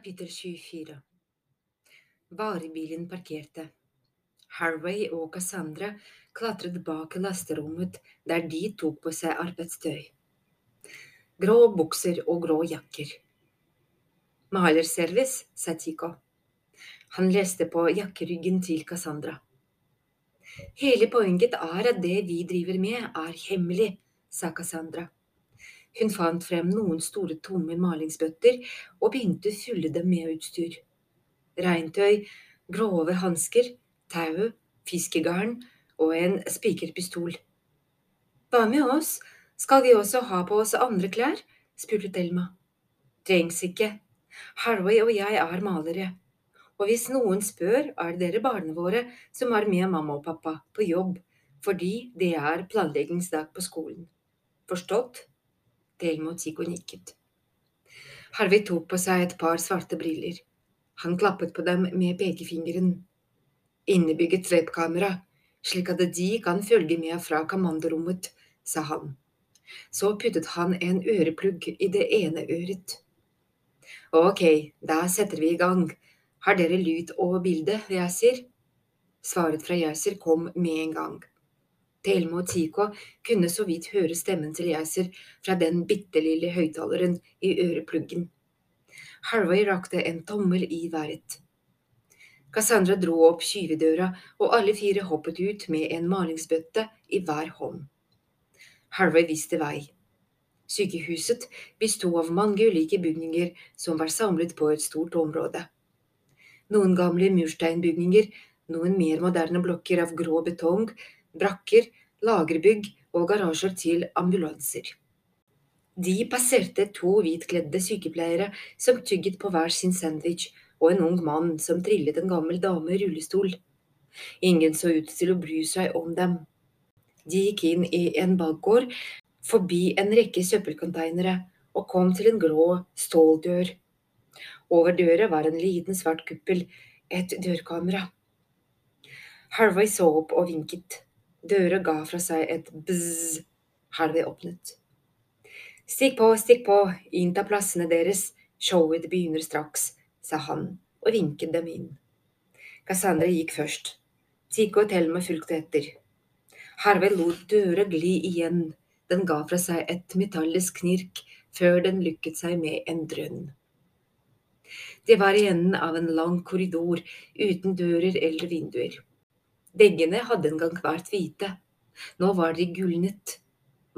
Kapittel 24 Varebilen parkerte. Harway og Cassandra klatret bak lasterommet der de tok på seg arbeidstøy. Grå bukser og grå jakker. Malerservice, sa Tico. Han leste på jakkeryggen til Cassandra. Hele poenget er at det vi driver med, er hemmelig, sa Cassandra. Hun fant frem noen store, tomme malingsbøtter og begynte å fylle dem med utstyr. Regntøy, grove hansker, tau, fiskegarn og en spikerpistol. Hva med oss, skal vi også ha på oss andre klær? spurte Thelma. Trengs ikke. Harway og jeg er malere. Og hvis noen spør, er det dere barna våre som er med mamma og pappa på jobb, fordi det er planleggingsdag på skolen. Forstått? Thelma mot Tico nikket. Harvey tok på seg et par svarte briller. Han klappet på dem med pekefingeren. Innebygget webkamera, slik at de kan følge med fra kommandorommet, sa han. Så puttet han en øreplugg i det ene øret. Ok, da setter vi i gang. Har dere lyd og bilde, Yasir? Svaret fra Yasir kom med en gang. Thelma og Tico kunne så vidt høre stemmen til Yasir fra den bitte lille høyttaleren i ørepluggen. Harvey rakte en tommel i været. Cassandra dro opp skyvedøra, og alle fire hoppet ut med en malingsbøtte i hver hånd. Harvey visste vei. Sykehuset besto av mange ulike bygninger som var samlet på et stort område. Noen gamle mursteinbygninger, noen mer moderne blokker av grå betong, brakker, lagerbygg og garasjer til ambulanser. De passerte to hvitkledde sykepleiere som tygget på hver sin sandwich, og en ung mann som trillet en gammel dame i rullestol. Ingen så ut til å bry seg om dem. De gikk inn i en bakgård, forbi en rekke søppelkonteinere, og kom til en grå ståldør. Over døra var en liten svart kuppel, et dørkamera. Harvey så opp og vinket. Døra ga fra seg et bzz. Harvey åpnet. Stikk på, stikk på, innta plassene deres, showet begynner straks, sa han og vinket dem inn. Cassandra gikk først. Tico og Thelma fulgte etter. Harvey lot døra gli igjen, den ga fra seg et metallisk knirk før den lykket seg med en drønn. Det var i enden av en lang korridor uten dører eller vinduer. Veggene hadde en gang vært hvite, nå var de gulnet,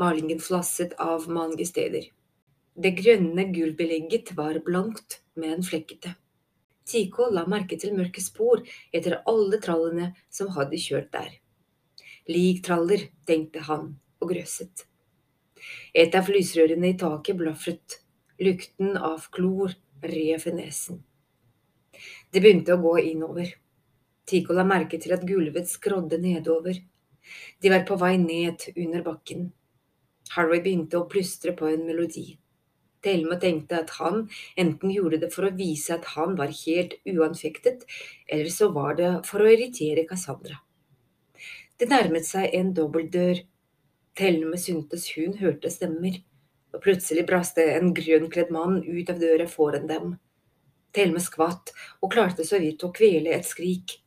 malingen flasset av mange steder. Det grønne gulvbelegget var blankt, men flekkete. Tico la merke til mørke spor etter alle trallene som hadde kjørt der. Lik traller, tenkte han og grøsset. Et av lysrørene i taket blafret, lukten av klor rev i nesen. Det begynte å gå innover. Tico la merke til at gulvet skrådde nedover. De var på vei ned under bakken. Harry begynte å plystre på en melodi. Thelma tenkte at han enten gjorde det for å vise at han var helt uanfektet, eller så var det for å irritere Cassandra. Det nærmet seg en dobbeltdør. Thelma syntes hun hørte stemmer, og plutselig braste en grønnkledd mann ut av døra foran dem. Thelma skvatt og klarte så vidt å kvele et skrik.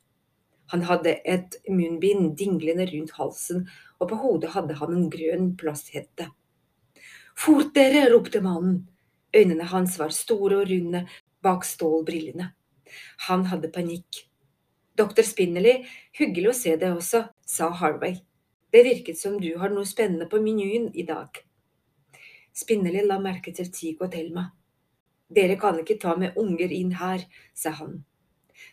Han hadde et munnbind dinglende rundt halsen, og på hodet hadde han en grønn plasthette. Fort dere! ropte mannen. Øynene hans var store og runde bak stålbrillene. Han hadde panikk. Doktor Spinnerly, hyggelig å se deg også, sa Harvey. Det virket som du har noe spennende på menyen i dag. Spinnerly la merke til Tico og Thelma. Dere kan ikke ta med unger inn her, sa han.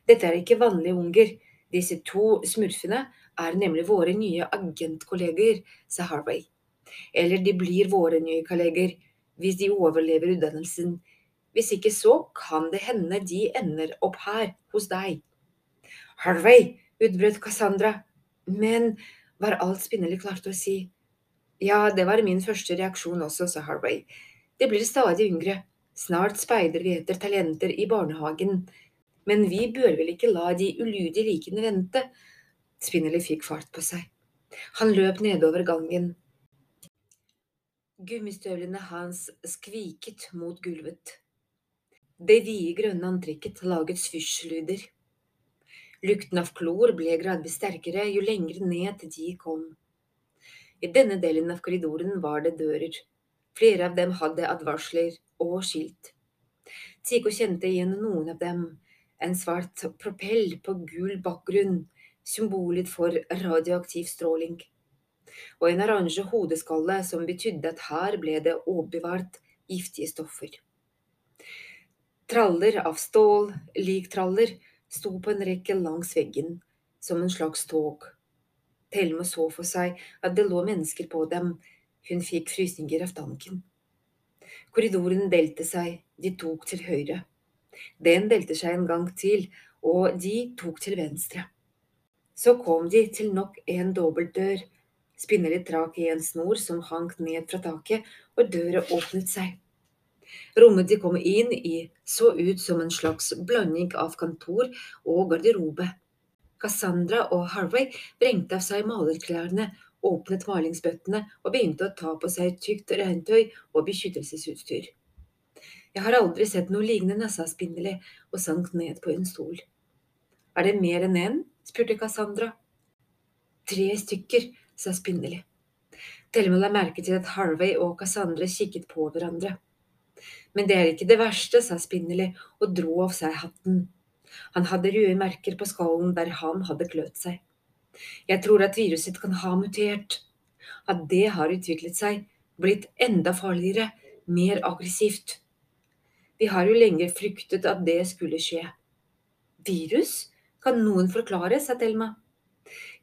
Dette er ikke vanlige unger, disse to smurfene er nemlig våre nye agentkolleger, sa Harvey. Eller de blir våre nye kolleger hvis de overlever utdannelsen. Hvis ikke så kan det hende de ender opp her, hos deg. Harvey, utbrøt Cassandra. Men var alt spinnelig klarte å si. Ja, det var min første reaksjon også, sa Harvey. Det blir stadig yngre. Snart speider vi etter talenter i barnehagen. Men vi bør vel ikke la de ulydige likene vente? Spinelli fikk fart på seg. Han løp nedover gangen. Gummistøvlene hans skviket mot gulvet. Det vide, grønne antrekket laget svysjlyder. Lukten av klor ble gradvis sterkere jo lengre ned de kom. I denne delen av korridoren var det dører. Flere av dem hadde advarsler og skilt. Tico kjente igjen noen av dem. En svart propell på gul bakgrunn, symbolet for radioaktiv stråling. Og en oransje hodeskalle som betydde at her ble det oppbevart giftige stoffer. Traller av stål, liktraller, sto på en rekke langs veggen, som en slags tog. Thelma så for seg at det lå mennesker på dem, hun fikk frysninger av tanken. Korridoren delte seg, de tok til høyre. Den delte seg en gang til, og de tok til venstre. Så kom de til nok en dobbeltdør. Spinneli trakk i en snor som hang ned fra taket, og døra åpnet seg. Rommet de kom inn i, så ut som en slags blanding av kontor og garderobe. Cassandra og Harvey vrengte av seg malerklærne åpnet malingsbøttene og begynte å ta på seg tykt regntøy og beskyttelsesutstyr. Jeg har aldri sett noe lignende, sa Spindeli og sank ned på en stol. Er det mer enn én? spurte Cassandra. Tre stykker, sa Spindeli. Thelma la merke til at Harvey og Cassandra kikket på hverandre. Men det er ikke det verste, sa Spindeli og dro av seg hatten. Han hadde røde merker på skallen der han hadde kløt seg. Jeg tror at viruset kan ha mutert. At det har utviklet seg, blitt enda farligere, mer aggressivt. Vi har jo lenge fryktet at det skulle skje. Virus? Kan noen forklare, sa Thelma.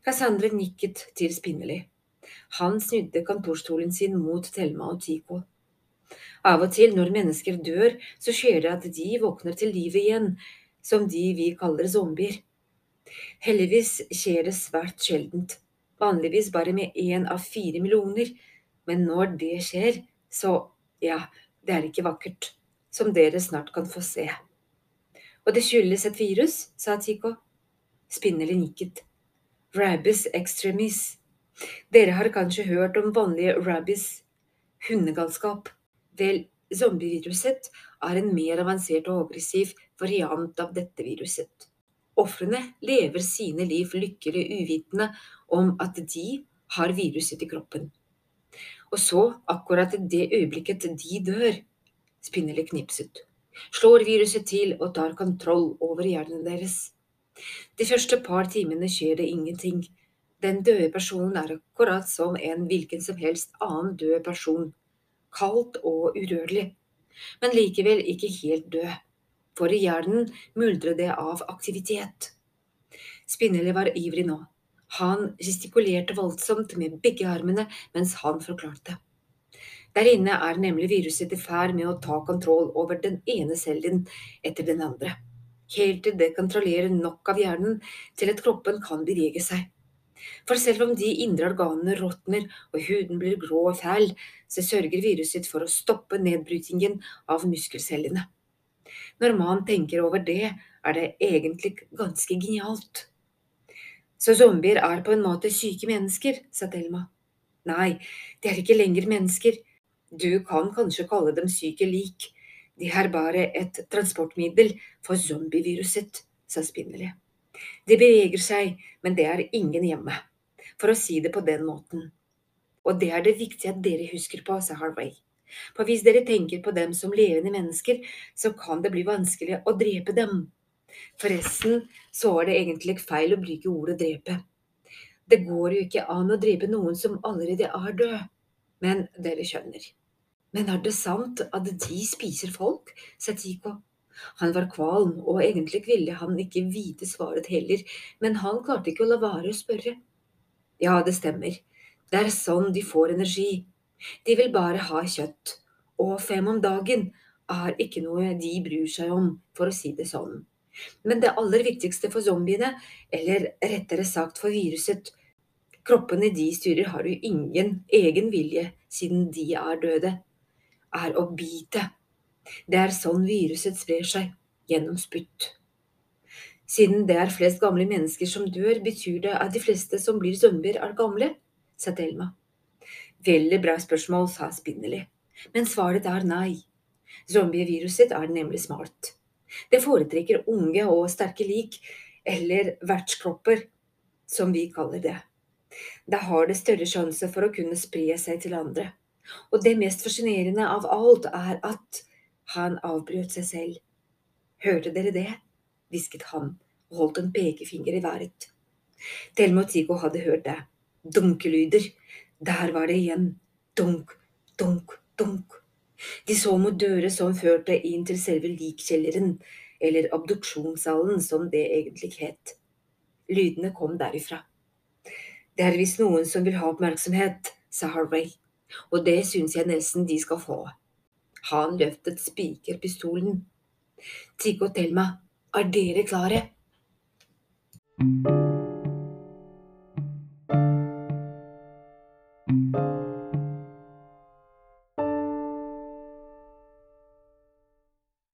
Cassandra nikket til Spinnerly. Han snudde kontorstolen sin mot Thelma og Tico. Av og til når mennesker dør, så skjer det at de våkner til livet igjen, som de vi kaller zombier. Heldigvis skjer det svært sjeldent, vanligvis bare med én av fire millioner, men når det skjer, så ja, det er ikke vakkert, som dere snart kan få se. Og det skyldes et virus, sa Tico. Spinnerly nikket. Rabbis extremis. Dere har kanskje hørt om vanlige rabbis, hundegalskap. Vel, zombieviruset er en mer avansert og aggressiv variant av dette viruset. Ofrene lever sine liv lykkelig uvitende om at de har viruset i kroppen. Og så, akkurat i det øyeblikket de dør, Spinnerly knipset, slår viruset til og tar kontroll over hjernen deres. De første par timene skjer det ingenting. Den døde personen er akkurat som en hvilken som helst annen død person, kaldt og urørlig, men likevel ikke helt død for i hjernen muldrer det av aktivitet. Spinnerly var ivrig nå. Han gestikulerte voldsomt med begge armene mens han forklarte. Der inne er nemlig viruset i ferd med å ta kontroll over den ene cellen etter den andre, helt til det kontrollerer nok av hjernen til at kroppen kan bevege seg. For selv om de indre organene råtner og huden blir grå og fæl, så sørger viruset for å stoppe nedbrytingen av muskelcellene. Når man tenker over det, er det egentlig ganske genialt. Så zombier er på en måte syke mennesker, sa Thelma. Nei, de er ikke lenger mennesker. Du kan kanskje kalle dem syke lik. De er bare et transportmiddel for zombieviruset, sa Spinnerly. De beveger seg, men det er ingen hjemme. For å si det på den måten. Og det er det viktige at dere husker på, sa Harvey. For hvis dere tenker på dem som levende mennesker, så kan det bli vanskelig å drepe dem. Forresten så er det egentlig feil å bruke ordet drepe. Det går jo ikke an å drepe noen som allerede er død. Men dere skjønner. Men er det sant at de spiser folk? sa Tico. Han var kvalm, og egentlig ville han ikke vite svaret heller, men han klarte ikke å la være å spørre. Ja, det stemmer. Det er sånn de får energi. De vil bare ha kjøtt, og fem om dagen er ikke noe de bryr seg om, for å si det sånn. Men det aller viktigste for zombiene, eller rettere sagt for viruset, kroppene de styrer har jo ingen egen vilje siden de er døde, er å bite. Det er sånn viruset sprer seg, gjennom spytt. Siden det er flest gamle mennesker som dør, betyr det at de fleste som blir zombier, er gamle, sa Thelma. Veldig bra spørsmål, sa Spinnerly, men svaret er nei. Zombieviruset er nemlig smart. Det foretrekker unge og sterke lik, eller vertskropper, som vi kaller det. Da har det større sjanse for å kunne spre seg til andre. Og det mest fascinerende av alt er at han avbrøt seg selv. Hørte dere det? hvisket han og holdt en pekefinger i været. Thelma og Tigo hadde hørt det. Dunkelyder. Der var det igjen. Dunk, dunk, dunk. De så mot dører som førte inn til selve likkjelleren, eller abduksjonssalen som det egentlig het. Lydene kom derifra. Det er visst noen som vil ha oppmerksomhet, sa Harvey, og det syns jeg nesten de skal få. Han løftet spikerpistolen. Tigg og Thelma, er dere klare?